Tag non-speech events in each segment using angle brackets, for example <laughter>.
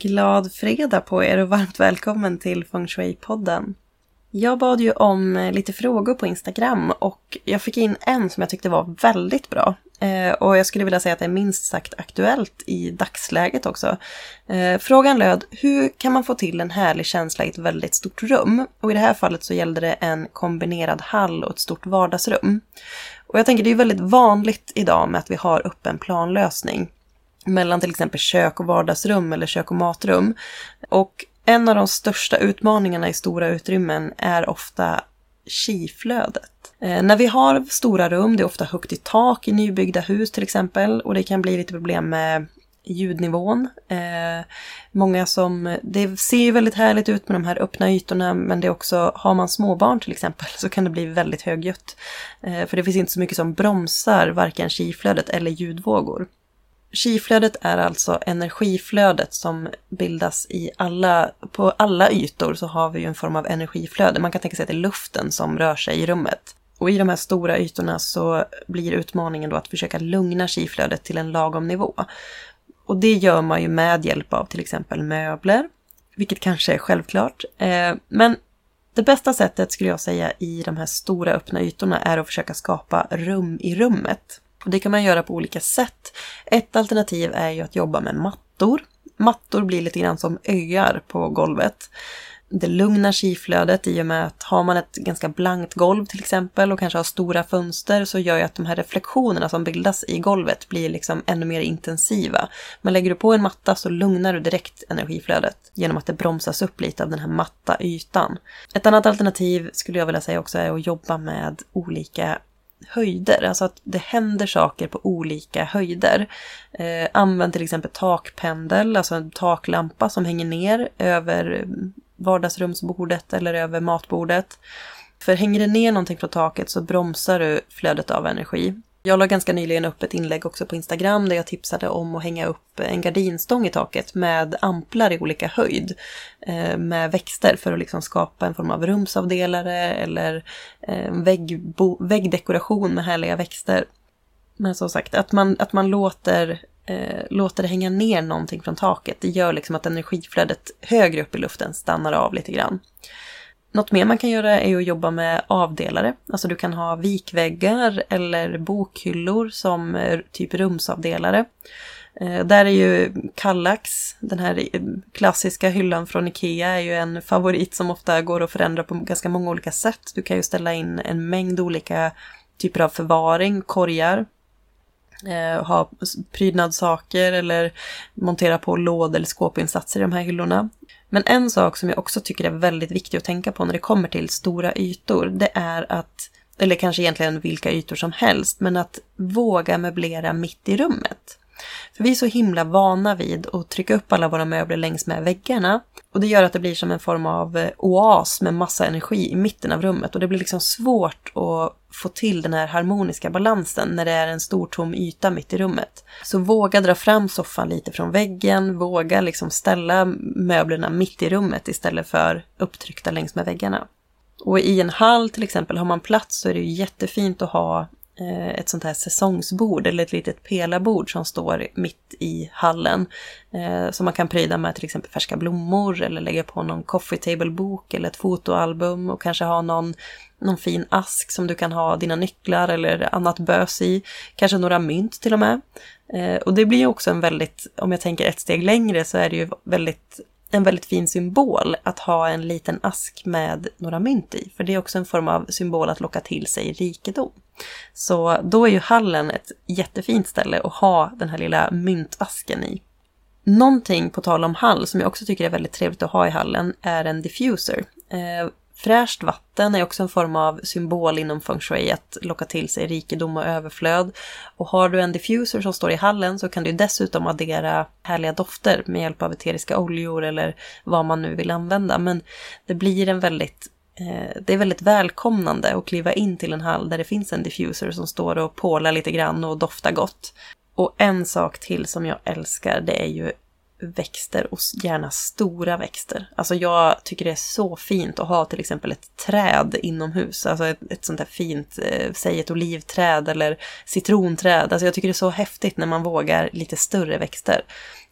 Glad fredag på er och varmt välkommen till Feng Shui-podden. Jag bad ju om eh, lite frågor på Instagram och jag fick in en som jag tyckte var väldigt bra. Eh, och jag skulle vilja säga att det är minst sagt aktuellt i dagsläget också. Eh, frågan löd, hur kan man få till en härlig känsla i ett väldigt stort rum? Och i det här fallet så gällde det en kombinerad hall och ett stort vardagsrum. Och jag tänker det är väldigt vanligt idag med att vi har öppen planlösning mellan till exempel kök och vardagsrum eller kök och matrum. Och en av de största utmaningarna i stora utrymmen är ofta kiflödet. Eh, när vi har stora rum, det är ofta högt i tak i nybyggda hus till exempel och det kan bli lite problem med ljudnivån. Eh, många som, det ser ju väldigt härligt ut med de här öppna ytorna men det är också, har man småbarn till exempel <laughs> så kan det bli väldigt högljutt. Eh, för det finns inte så mycket som bromsar varken kiflödet eller ljudvågor. Kiflödet är alltså energiflödet som bildas i alla, på alla ytor så har vi ju en form av energiflöde. Man kan tänka sig att det är luften som rör sig i rummet. Och i de här stora ytorna så blir utmaningen då att försöka lugna kiflödet till en lagom nivå. Och det gör man ju med hjälp av till exempel möbler, vilket kanske är självklart. Eh, men det bästa sättet skulle jag säga i de här stora öppna ytorna är att försöka skapa rum i rummet. Och det kan man göra på olika sätt. Ett alternativ är ju att jobba med mattor. Mattor blir lite grann som öar på golvet. Det lugnar skiflödet i och med att har man ett ganska blankt golv till exempel och kanske har stora fönster så gör ju att de här reflektionerna som bildas i golvet blir liksom ännu mer intensiva. Men lägger du på en matta så lugnar du direkt energiflödet genom att det bromsas upp lite av den här matta ytan. Ett annat alternativ skulle jag vilja säga också är att jobba med olika höjder, alltså att det händer saker på olika höjder. Eh, använd till exempel takpendel, alltså en taklampa som hänger ner över vardagsrumsbordet eller över matbordet. För hänger det ner någonting från taket så bromsar du flödet av energi. Jag la ganska nyligen upp ett inlägg också på Instagram där jag tipsade om att hänga upp en gardinstång i taket med amplar i olika höjd eh, med växter för att liksom skapa en form av rumsavdelare eller eh, väggbo, väggdekoration med härliga växter. Men som sagt, att man, att man låter, eh, låter det hänga ner någonting från taket, det gör liksom att energiflödet högre upp i luften stannar av lite grann. Något mer man kan göra är att jobba med avdelare. Alltså du kan ha vikväggar eller bokhyllor som eh, typ rumsavdelare. Eh, där är ju Kallax, den här eh, klassiska hyllan från Ikea, är ju en favorit som ofta går att förändra på ganska många olika sätt. Du kan ju ställa in en mängd olika typer av förvaring, korgar, eh, ha prydnadssaker eller montera på låd eller skåpinsatser i de här hyllorna. Men en sak som jag också tycker är väldigt viktig att tänka på när det kommer till stora ytor, det är att, eller kanske egentligen vilka ytor som helst, men att våga möblera mitt i rummet. För vi är så himla vana vid att trycka upp alla våra möbler längs med väggarna. Och det gör att det blir som en form av eh, oas med massa energi i mitten av rummet. Och det blir liksom svårt att få till den här harmoniska balansen när det är en stor tom yta mitt i rummet. Så våga dra fram soffan lite från väggen, våga liksom ställa möblerna mitt i rummet istället för upptryckta längs med väggarna. Och i en hall till exempel, har man plats så är det ju jättefint att ha Eh, ett sånt här säsongsbord eller ett litet pelarbord som står mitt i hallen. Eh, som man kan pryda med till exempel färska blommor eller lägga på någon coffee table-bok eller ett fotoalbum och kanske ha någon, någon fin ask som du kan ha dina nycklar eller annat bös i. Kanske några mynt till och med. Eh, och det blir ju också en väldigt, om jag tänker ett steg längre så är det ju väldigt en väldigt fin symbol att ha en liten ask med några mynt i. För det är också en form av symbol att locka till sig rikedom. Så då är ju hallen ett jättefint ställe att ha den här lilla myntasken i. Någonting på tal om hall som jag också tycker är väldigt trevligt att ha i hallen är en diffuser. Eh, Fräscht vatten är också en form av symbol inom feng shui att locka till sig rikedom och överflöd. Och har du en diffuser som står i hallen så kan du dessutom addera härliga dofter med hjälp av eteriska oljor eller vad man nu vill använda. Men det blir en väldigt eh, det är väldigt välkomnande att kliva in till en hall där det finns en diffuser som står och pålar lite grann och doftar gott. Och en sak till som jag älskar det är ju växter och gärna stora växter. Alltså jag tycker det är så fint att ha till exempel ett träd inomhus. Alltså ett, ett sånt där fint, eh, säg ett olivträd eller citronträd. Alltså jag tycker det är så häftigt när man vågar lite större växter.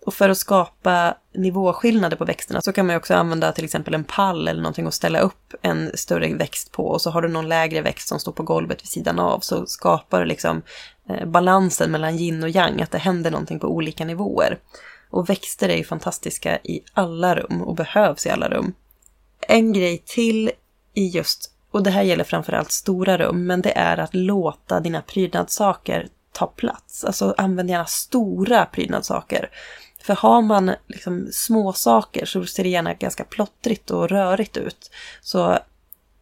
Och för att skapa nivåskillnader på växterna så kan man också använda till exempel en pall eller någonting och ställa upp en större växt på och så har du någon lägre växt som står på golvet vid sidan av så skapar du liksom eh, balansen mellan yin och yang, att det händer någonting på olika nivåer. Och växter är ju fantastiska i alla rum och behövs i alla rum. En grej till i just, och det här gäller framförallt stora rum, men det är att låta dina prydnadssaker ta plats. Alltså använd gärna stora prydnadssaker. För har man liksom små saker så ser det gärna ganska plottrigt och rörigt ut. Så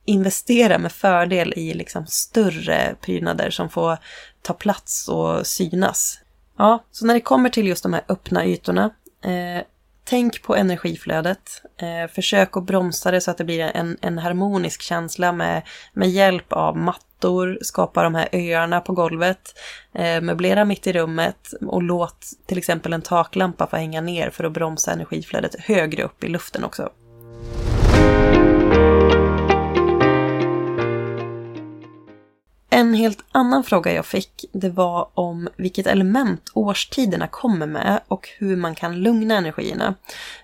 investera med fördel i liksom större prydnader som får ta plats och synas. Ja, så när det kommer till just de här öppna ytorna, eh, tänk på energiflödet. Eh, försök att bromsa det så att det blir en, en harmonisk känsla med, med hjälp av mattor, skapa de här öarna på golvet, eh, möblera mitt i rummet och låt till exempel en taklampa få hänga ner för att bromsa energiflödet högre upp i luften också. En helt annan fråga jag fick, det var om vilket element årstiderna kommer med och hur man kan lugna energierna.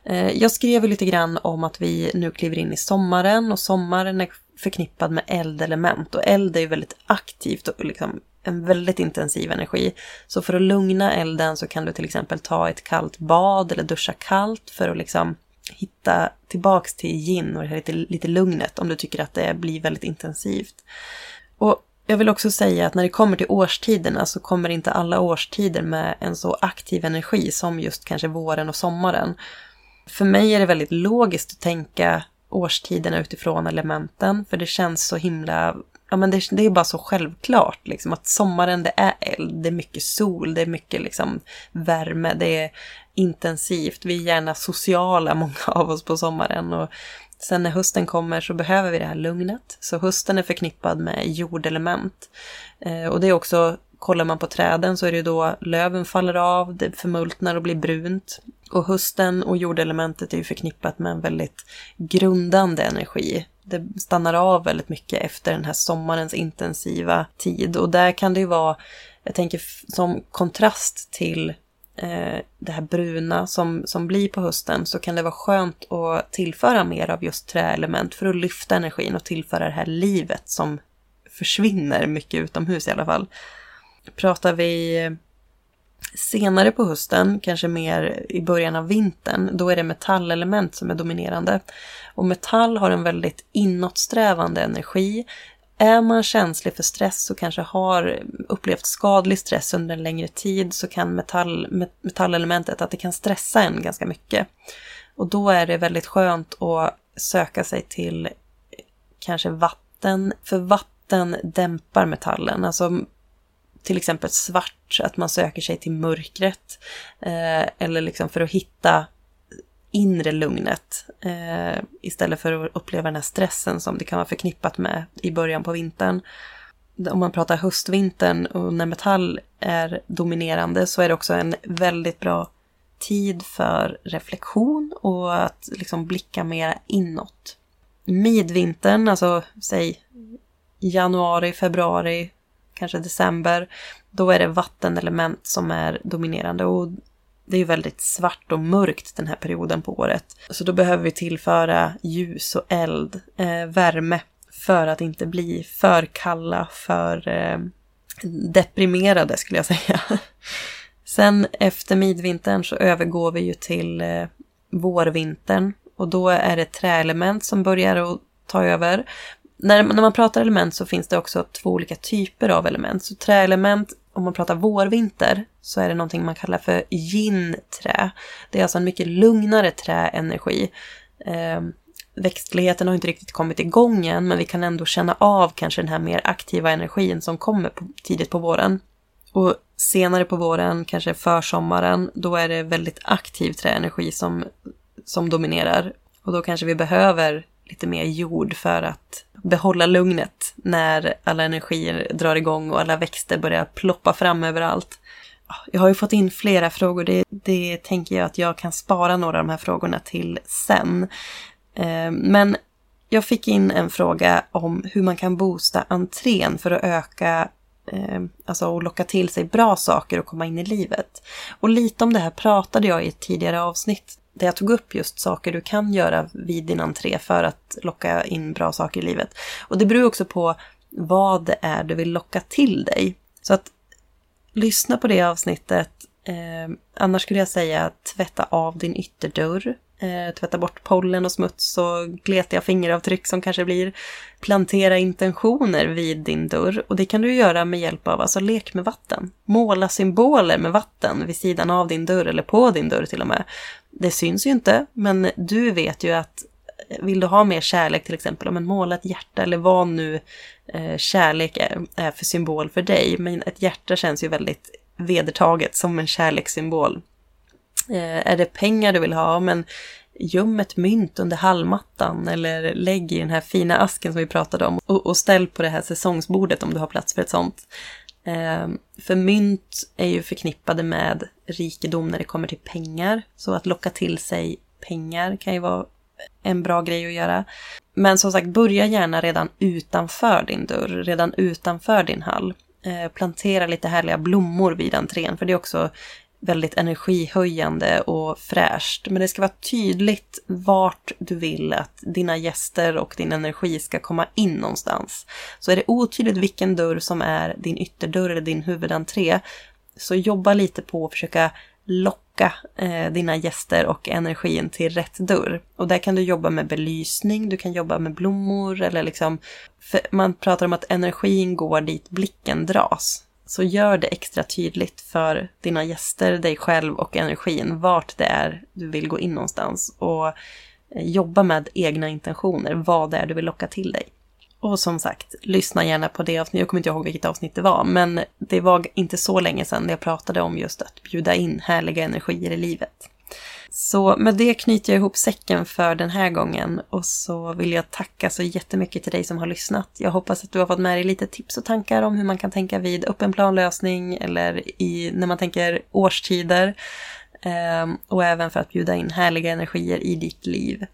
Eh, jag skrev lite grann om att vi nu kliver in i sommaren och sommaren är förknippad med eldelement och eld är ju väldigt aktivt och liksom en väldigt intensiv energi. Så för att lugna elden så kan du till exempel ta ett kallt bad eller duscha kallt för att liksom hitta tillbaks till yin och lite, lite lugnet om du tycker att det blir väldigt intensivt. Och jag vill också säga att när det kommer till årstiderna så kommer inte alla årstider med en så aktiv energi som just kanske våren och sommaren. För mig är det väldigt logiskt att tänka årstiderna utifrån elementen, för det känns så himla... Ja, men det, det är bara så självklart, liksom, att sommaren det är eld, det är mycket sol, det är mycket liksom, värme, det är intensivt. Vi är gärna sociala, <laughs> många av oss på sommaren. Och Sen när hösten kommer så behöver vi det här lugnet. Så hösten är förknippad med jordelement. Eh, och det är också, kollar man på träden så är det då löven faller av, det förmultnar och blir brunt. Och hösten och jordelementet är ju förknippat med en väldigt grundande energi. Det stannar av väldigt mycket efter den här sommarens intensiva tid. Och där kan det ju vara, jag tänker som kontrast till eh, det här bruna som, som blir på hösten så kan det vara skönt att tillföra mer av just träelement för att lyfta energin och tillföra det här livet som försvinner mycket utomhus i alla fall. Pratar vi senare på hösten, kanske mer i början av vintern, då är det metallelement som är dominerande. Och metall har en väldigt inåtsträvande energi är man känslig för stress och kanske har upplevt skadlig stress under en längre tid så kan metall, metallelementet att det kan stressa en ganska mycket. Och då är det väldigt skönt att söka sig till kanske vatten, för vatten dämpar metallen. Alltså till exempel svart, att man söker sig till mörkret. Eh, eller liksom för att hitta inre lugnet eh, istället för att uppleva den här stressen som det kan vara förknippat med i början på vintern. Om man pratar höstvintern och när metall är dominerande så är det också en väldigt bra tid för reflektion och att liksom blicka mer inåt. Midvintern, alltså säg januari, februari, kanske december, då är det vattenelement som är dominerande och det är ju väldigt svart och mörkt den här perioden på året. Så då behöver vi tillföra ljus och eld, eh, värme, för att inte bli för kalla, för eh, deprimerade skulle jag <laughs> säga. Sen efter midvintern så övergår vi ju till eh, vårvintern och då är det träelement som börjar att ta över. När, när man pratar element så finns det också två olika typer av element. Så träelement om man pratar vårvinter så är det någonting man kallar för yin-trä. Det är alltså en mycket lugnare träenergi. Eh, växtligheten har inte riktigt kommit igång än, men vi kan ändå känna av kanske den här mer aktiva energin som kommer på, tidigt på våren. Och senare på våren, kanske försommaren, då är det väldigt aktiv träenergi som, som dominerar. Och då kanske vi behöver lite mer jord för att behålla lugnet när alla energier drar igång och alla växter börjar ploppa fram överallt. Jag har ju fått in flera frågor, det, det tänker jag att jag kan spara några av de här frågorna till sen. Eh, men jag fick in en fråga om hur man kan boosta entrén för att öka eh, alltså och locka till sig bra saker och komma in i livet. Och lite om det här pratade jag i ett tidigare avsnitt där jag tog upp just saker du kan göra vid din entré för att locka in bra saker i livet. Och det beror också på vad det är du vill locka till dig. Så att lyssna på det avsnittet. Eh, annars skulle jag säga tvätta av din ytterdörr. Eh, tvätta bort pollen och smuts och gletiga fingeravtryck som kanske blir. Plantera intentioner vid din dörr och det kan du göra med hjälp av alltså lek med vatten. Måla symboler med vatten vid sidan av din dörr eller på din dörr till och med. Det syns ju inte, men du vet ju att eh, vill du ha mer kärlek till exempel, men måla ett hjärta eller vad nu eh, kärlek är, är för symbol för dig. Men ett hjärta känns ju väldigt vedertaget som en kärlekssymbol. Eh, är det pengar du vill ha, men göm ett mynt under hallmattan eller lägg i den här fina asken som vi pratade om och, och ställ på det här säsongsbordet om du har plats för ett sånt. Eh, för mynt är ju förknippade med rikedom när det kommer till pengar, så att locka till sig pengar kan ju vara en bra grej att göra. Men som sagt, börja gärna redan utanför din dörr, redan utanför din hall. Eh, plantera lite härliga blommor vid entrén, för det är också väldigt energihöjande och fräscht. Men det ska vara tydligt vart du vill att dina gäster och din energi ska komma in någonstans. Så är det otydligt vilken dörr som är din ytterdörr eller din huvudentré, så jobba lite på att försöka locka eh, dina gäster och energin till rätt dörr. Och där kan du jobba med belysning, du kan jobba med blommor eller liksom... man pratar om att energin går dit blicken dras. Så gör det extra tydligt för dina gäster, dig själv och energin vart det är du vill gå in någonstans. Och eh, jobba med egna intentioner, vad det är du vill locka till dig. Och som sagt, lyssna gärna på det avsnittet. Jag kommer inte ihåg vilket avsnitt det var, men det var inte så länge sedan jag pratade om just att bjuda in härliga energier i livet. Så med det knyter jag ihop säcken för den här gången och så vill jag tacka så jättemycket till dig som har lyssnat. Jag hoppas att du har fått med dig lite tips och tankar om hur man kan tänka vid öppen planlösning eller i, när man tänker årstider. Ehm, och även för att bjuda in härliga energier i ditt liv.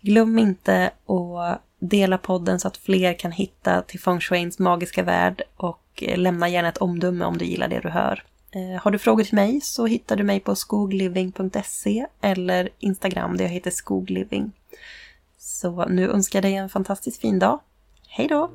Glöm inte att dela podden så att fler kan hitta till Feng Shuins magiska värld och eh, lämna gärna ett omdöme om du gillar det du hör. Eh, har du frågor till mig så hittar du mig på skogliving.se eller Instagram där jag heter skogliving. Så nu önskar jag dig en fantastiskt fin dag. Hej då!